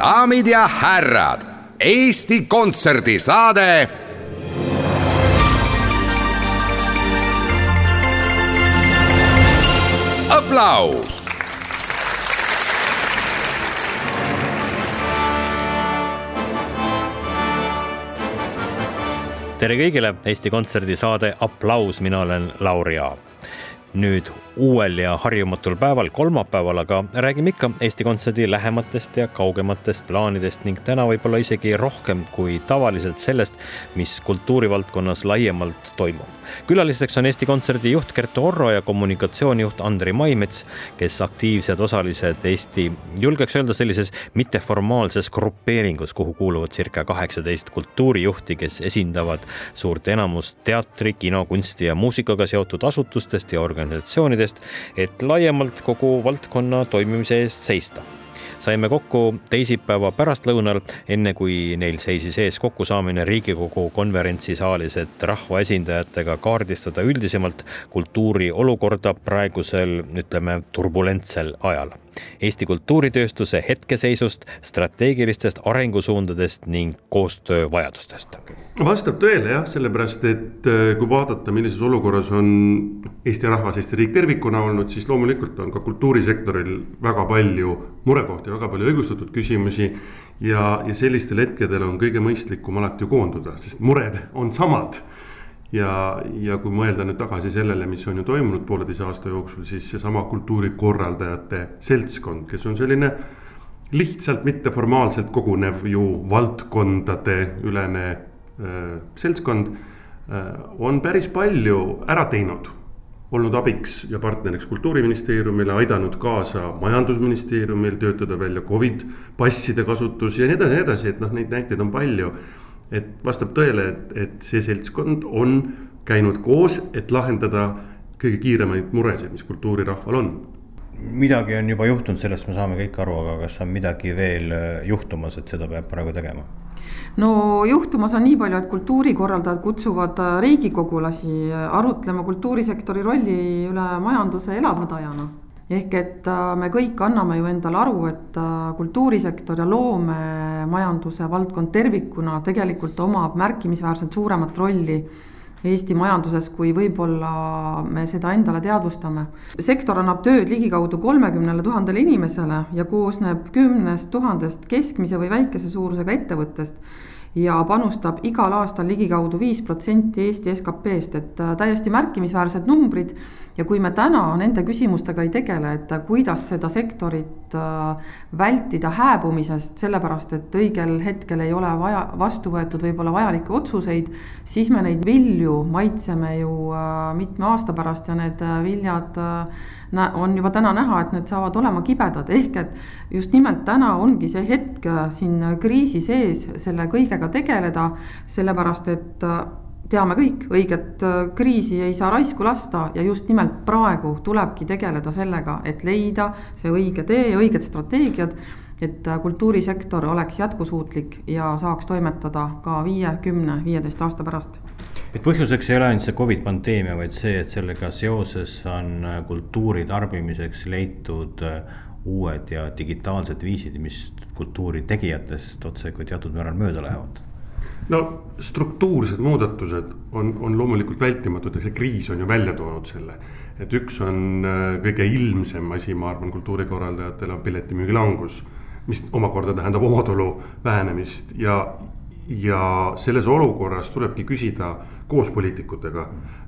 daamid ja härrad, Eesti Kontserdi saade. aplaus. tere kõigile, Eesti Kontserdi saade Aplaus, mina olen Lauri Aab nüüd uuel ja harjumatul päeval, kolmapäeval, aga räägime ikka Eesti Kontserdi lähematest ja kaugematest plaanidest ning täna võib-olla isegi rohkem kui tavaliselt sellest, mis kultuurivaldkonnas laiemalt toimub. Külalisteks on Eesti Kontserdi juht Kertu Orro ja kommunikatsioonijuht Andri Maimets, kes aktiivsed osalised Eesti, julgeks öelda sellises mitteformaalses grupeeringus, kuhu kuuluvad circa kaheksateist kultuurijuhti, kes esindavad suurt enamust teatri, kino, kunsti ja muusikaga seotud asutustest ja organisatsioonidest, et laiemalt kogu valdkonna toimimise eest seista. Saime kokku teisipäeva pärastlõunal, enne kui neil seisis ees kokkusaamine Riigikogu konverentsisaalis, et rahvaesindajatega kaardistada üldisemalt kultuuri olukorda praegusel, ütleme, turbulentsel ajal Eesti kultuuritööstuse hetkeseisust, strateegilistest arengusuundadest ning koostöövajadustest. vastab tõele jah, sellepärast et äh, kui vaadata, millises olukorras on Eesti rahvas, Eesti riik tervikuna olnud, siis loomulikult on ka kultuurisektoril väga palju murekohti, väga palju õigustatud küsimusi. ja, ja sellistel hetkedel on kõige mõistlikum alati ju koonduda, sest mured on samad ja, ja kui mõelda nüüd tagasi sellele, mis on ju toimunud pooleteise aasta jooksul, siis seesama kultuurikorraldajate seltskond, kes on selline lihtsalt mitteformaalselt kogunev ju valdkondade ülene äh, seltskond äh,. on päris palju ära teinud, olnud abiks ja partneriks kultuuriministeeriumile, aidanud kaasa majandusministeeriumil töötada välja Covid passide kasutus ja nii edasi, nii edasi, et noh, neid näiteid on palju et vastab tõele, et, et see seltskond on käinud koos, et lahendada kõige kiiremaid muresid, mis kultuurirahval on. midagi on juba juhtunud, sellest me saame kõik aru, aga kas on midagi veel äh, juhtumas, et seda peab praegu tegema? no juhtumas on nii palju, et kultuurikorraldajad kutsuvad äh, riigikogulasi äh, arutlema kultuurisektori rolli üle majanduse elavdajana ehk et äh, me kõik anname ju endale aru, et äh, kultuurisektor ja loomemajanduse valdkond tervikuna tegelikult omab märkimisväärselt suuremat rolli Eesti majanduses, kui võib-olla me seda endale teadvustame. sektor annab tööd ligikaudu kolmekümnele tuhandele inimesele ja koosneb kümnest tuhandest keskmise või väikese suurusega ettevõttest ja panustab igal aastal ligikaudu viis protsenti Eesti SKP-st, et äh, täiesti märkimisväärsed numbrid. ja kui me täna nende küsimustega ei tegele, et äh, kuidas seda sektorit äh, vältida hääbumisest, sellepärast et õigel hetkel ei ole vaja, vastu võetud võib-olla vajalikke otsuseid, siis me neid vilju maitseme ju mitme aasta pärast ja need viljad on juba täna näha, et need saavad olema kibedad, ehk et just nimelt täna ongi see hetk äh, siin kriisi sees selle kõigega tegeleda, sellepärast et äh, teame kõik, õiget äh, kriisi ei saa raisku lasta ja just nimelt praegu tulebki tegeleda sellega, et leida see õige tee, õiged strateegiad et kultuurisektor oleks jätkusuutlik ja saaks toimetada ka viie, kümne, viieteist aasta pärast et põhjuseks ei ole ainult see Covid pandeemia, vaid see, et sellega seoses on äh, kultuuri tarbimiseks leitud äh, uued ja digitaalsed viisid, mis kultuuri tegijatest otsekui teatud määral mööda lähevad no struktuursed muudatused on, on loomulikult vältimatud ja see kriis on ju välja toonud selle. et üks on äh, kõige ilmsem asi, ma arvan, kultuurikorraldajatele on piletimüügi langus. Mis omakorda tähendab omatulu vähenemist ja, ja selles olukorras tulebki küsida koos poliitikutega,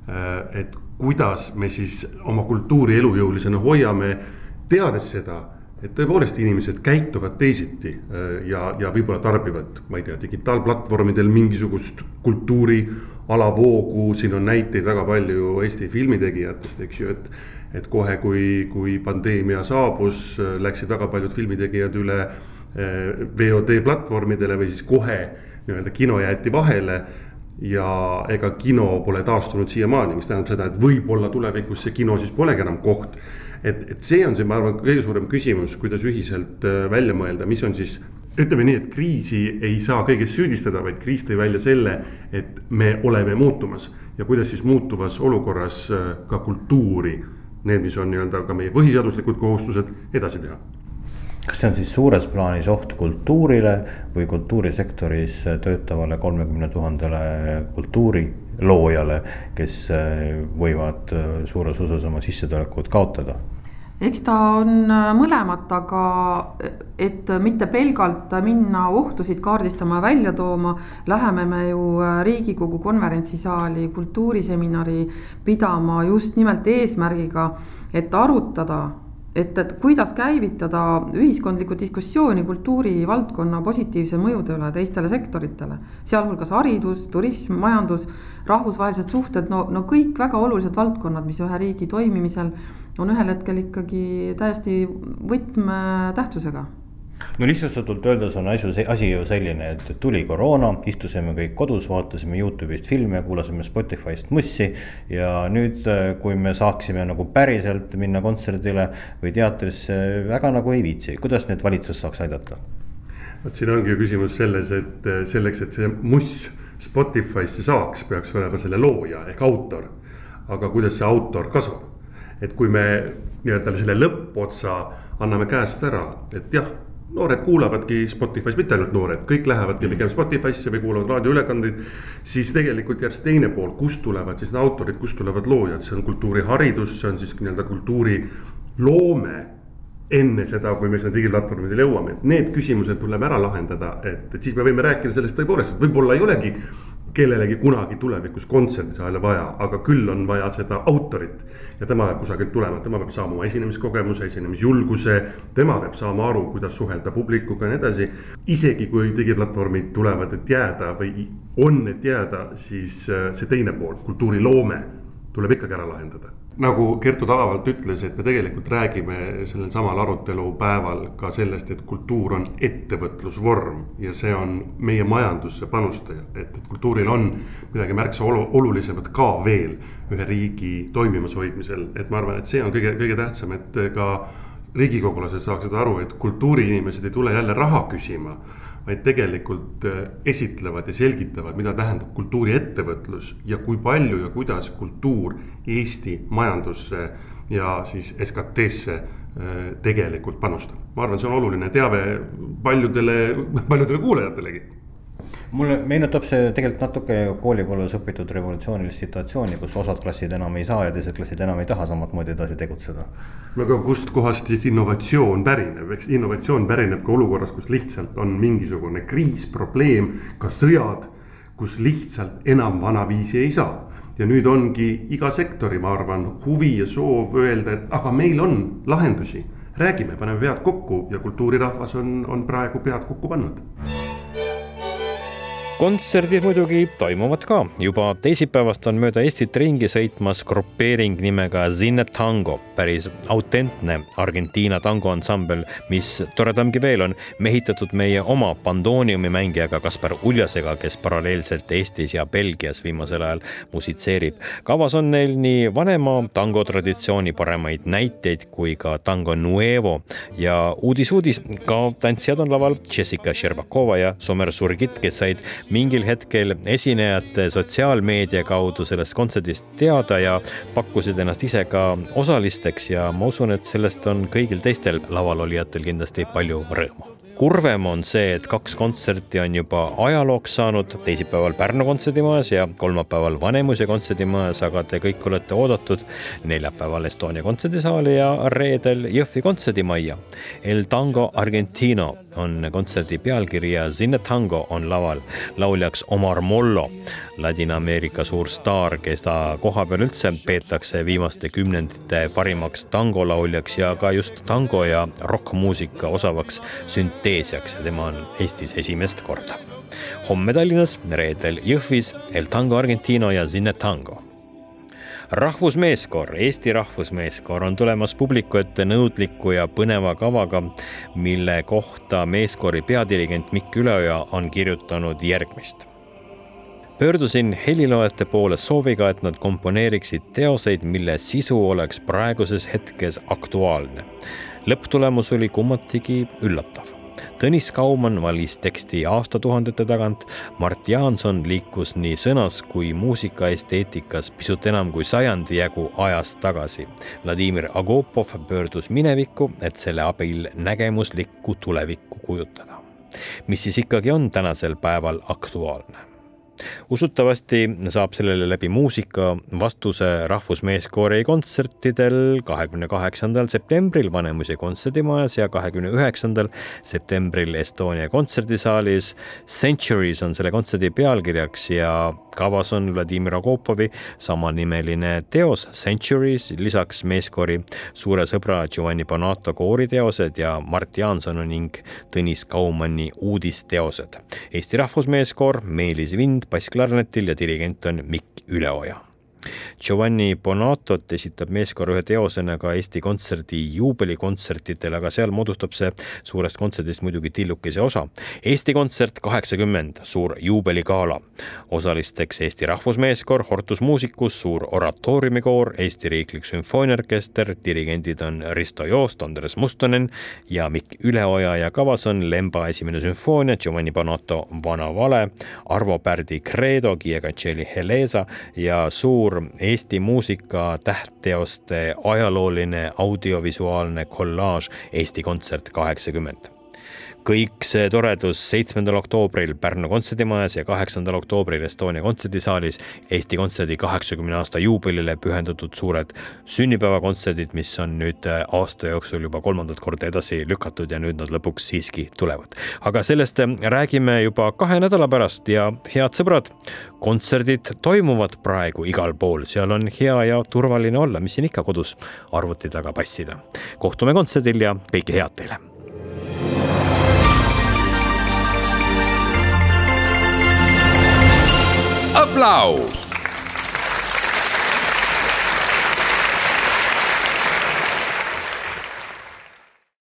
äh, et kuidas me siis oma kultuuri elujõulisena hoiame, teades seda, et tõepoolest inimesed käituvad teisiti äh, ja, ja võib-olla tarbivad, ma ei tea, digitaalplatvormidel mingisugust kultuuri alavoogu, siin on näiteid väga palju Eesti filmitegijatest, eks ju, et. Et kohe, kui, kui pandeemia saabus, läksid väga paljud filmitegijad üle äh, VOD platvormidele või siis kohe nii-öelda kino jäeti vahele ja ega kino pole taastunud siiamaani, mis tähendab seda, et võib-olla tulevikus see kino siis polegi enam koht. et, et see on see, ma arvan, kõige suurem küsimus, kuidas ühiselt äh, välja mõelda, mis on siis. ütleme nii, et kriisi ei saa kõiges süüdistada, vaid kriis tõi välja selle, et me oleme muutumas ja kuidas siis muutuvas olukorras äh, ka kultuuri, need, mis on nii-öelda ka meie põhiseaduslikud kohustused, edasi teha kas see on siis suures plaanis oht kultuurile või kultuurisektoris töötavale kolmekümne tuhandele kultuuriloojale, kes võivad suures osas oma sissetulekut kaotada? Eks ta on mõlemat, aga et mitte pelgalt minna ohtusid kaardistama ja välja tooma, läheme me ju Riigikogu konverentsisaali kultuuriseminari pidama just nimelt eesmärgiga, et arutada et, et kuidas käivitada ühiskondlikku diskussiooni kultuurivaldkonna positiivse mõjude üle teistele sektoritele. sealhulgas haridus, turism, majandus, rahvusvahelised suhted, no, no kõik väga olulised valdkonnad, mis ühe riigi toimimisel on ühel hetkel ikkagi täiesti võtmetähtsusega no lihtsustatult öeldes on asju, asi ju selline, et tuli koroona, istusime kõik kodus, vaatasime Youtube'ist filme, kuulasime Spotify'st mussi. ja nüüd, kui me saaksime nagu päriselt minna kontserdile või teatrisse, väga nagu ei viitsi, kuidas nüüd valitsus saaks aidata? vot siin ongi ju küsimus selles, et selleks, et see muss Spotify'sse saaks, peaks olema selle looja ehk autor. aga kuidas see autor kasvab? et kui me nii-öelda selle lõppotsa anname käest ära, et jah noored kuulavadki Spotify's, mitte ainult noored, kõik lähevadki pigem Spotify'sse või kuulavad raadioülekandeid. siis tegelikult jääb see teine pool, kust tulevad siis need autorid, kust tulevad loojad, see on kultuuriharidus, see on siis nii-öelda kultuuriloome enne seda, kui me sinna digiplatvormidele jõuame, et need küsimused tuleb ära lahendada, et, et siis me võime rääkida sellest tõepoolest, et võib-olla ei olegi kellelegi kunagi tulevikus kontserdisaale vaja, aga küll on vaja seda autorit. ja tema peab kusagilt tulema, tema peab saama oma esinemiskogemuse, esinemisjulguse, tema peab saama aru, kuidas suhelda publikuga ja nii edasi. isegi kui digiplatvormid tulevad, et jääda või on, et jääda, siis äh, see teine pool, kultuuriloome tuleb ikkagi ära lahendada. Nagu Kertu Talavalt ütles, et me tegelikult räägime sellel samal arutelupäeval ka sellest, et kultuur on ettevõtlusvorm ja see on meie majandusse panustaja, et, et kultuuril on midagi märksa olu, olulisemat ka veel ühe riigi toimimas hoidmisel, et ma arvan, et see on kõige, kõige tähtsam, et ka riigikogulased saaksid aru, et kultuuriinimesed ei tule jälle raha küsima vaid tegelikult äh, esitlevad ja selgitavad, mida tähendab kultuuriettevõtlus ja kui palju ja kuidas kultuur Eesti majandusse ja siis SKT-sse äh, tegelikult panustab. ma arvan, see on oluline teave paljudele, paljudele kuulajatelegi mulle meenutab see tegelikult natuke koolipõlves õpitud revolutsioonilist situatsiooni, kus osad klassid enam ei saa ja teised klassid enam ei taha samatmoodi edasi tegutseda. no aga kustkohast siis innovatsioon pärineb, eks innovatsioon pärineb ka olukorras, kus lihtsalt on mingisugune kriis, probleem, ka sõjad, kus lihtsalt enam vanaviisi ei saa ja nüüd ongi iga sektori, ma arvan, huvi ja soov öelda, et aga meil on lahendusi. räägime, paneme pead kokku ja kultuurirahvas on, on praegu pead kokku pannud kontserdid muidugi toimuvad ka, juba teisipäevast on mööda Eestit ringi sõitmas grupeering nimega Zinne Tango, päris autentne Argentiina tangoansambel, mis toredamgi veel on mehitatud meie oma pandooniumi mängijaga Kaspar Uljasega, kes paralleelselt Eestis ja Belgias viimasel ajal musitseerib. kavas on neil nii vanema tango traditsiooni paremaid näiteid kui ka tango nuevo ja uudis-uudis, ka tantsijad on laval Jessica Šerbakova ja Somer Surgit, kes said mingil hetkel esinejate sotsiaalmeedia kaudu sellest kontserdist teada ja pakkusid ennast ise ka osalisteks ja ma usun, et sellest on kõigil teistel lavalolijatel kindlasti palju rõõmu kurvem on see, et kaks kontserti on juba ajalooks saanud, teisipäeval Pärnu kontserdimajas ja kolmapäeval Vanemuise kontserdimajas, aga te kõik olete oodatud neljapäeval Estonia kontserdisaali ja reedel Jõhvi kontserdimajja. El Tango Argentino on kontserdi pealkiri ja Zinne Tango on laval lauljaks Omar Mollo, Ladina-Ameerika suur staar, keda kohapeal üldse peetakse viimaste kümnendite parimaks tangolauljaks ja ka just tango ja rokkmuusika osavaks sünteesiaks ja tema on Eestis esimest korda. homme Tallinnas, reedel Jõhvis El Tango Argentino ja Zinne Tango rahvusmeeskoor, Eesti rahvusmeeskoor on tulemas publiku ette nõudliku ja põneva kavaga, mille kohta meeskoori peadirigent Mikk Üleoja on kirjutanud järgmist pöördusin heliloojate poole sooviga, et nad komponeeriksid teoseid, mille sisu oleks praeguses hetkes aktuaalne. lõpptulemus oli kummatigi üllatav Tõnis Kaumann valis teksti aastatuhandete tagant, Mart Jaanson liikus nii sõnas kui muusika esteetikas pisut enam kui sajandi jagu ajast tagasi. Vladimir Agopov pöördus minevikku, et selle abil nägemuslikku tulevikku kujutada. mis siis ikkagi on tänasel päeval aktuaalne? Usutavasti saab sellele läbi muusika vastuse Rahvusmeeskoori kontsertidel kahekümne kaheksandal septembril Vanemuise kontserdimajas ja kahekümne üheksandal septembril Estonia kontserdisaalis. Centuries on selle kontserdi pealkirjaks ja kavas on Vladimir Agopovi samanimeline teos Centuries, lisaks meeskoori suure sõbra Giovanni Bonato kooriteosed ja Mart Jaansoni ning Tõnis Kaumanni uudisteosed. Eesti Rahvusmeeskoor, Meelis Vind, bassklarnetil ja dirigent on Mikk Üleoja Giovanni Bonatot esitab meeskoor ühe teosena ka Eesti Kontserdi juubelikontsertidel, aga seal moodustab see suurest kontserdist muidugi tillukese osa. Eesti Kontsert kaheksakümmend, suur juubeligala. osalisteks Eesti Rahvusmeeskoor, Hortus Musicus, suur oratooriumikoor, Eesti Riiklik Sümfooniaorkester, dirigendid on Risto Joost, Andres Mustonen ja Mikk Üleoja ja kavas on Lemba esimene sümfoonia, Giovanni Bonato Vana vale, Arvo Pärdi Credo, Giega Helesa ja suur suur Eesti muusika tähtteoste ajalooline audiovisuaalne kollaaž Eesti Kontsert kaheksakümmend kõik see toredus seitsmendal oktoobril Pärnu kontserdimajas ja kaheksandal oktoobril Estonia kontserdisaalis Eesti Kontserdi kaheksakümne aasta juubelile pühendatud suured sünnipäevakontserdid, mis on nüüd äh, aasta jooksul juba kolmandat korda edasi lükatud ja nüüd nad lõpuks siiski tulevad. aga sellest äh, räägime juba kahe nädala pärast ja head sõbrad, kontserdid toimuvad praegu igal pool, seal on hea ja turvaline olla, mis siin ikka kodus arvuti taga passida. kohtume kontserdil ja kõike head teile aplaus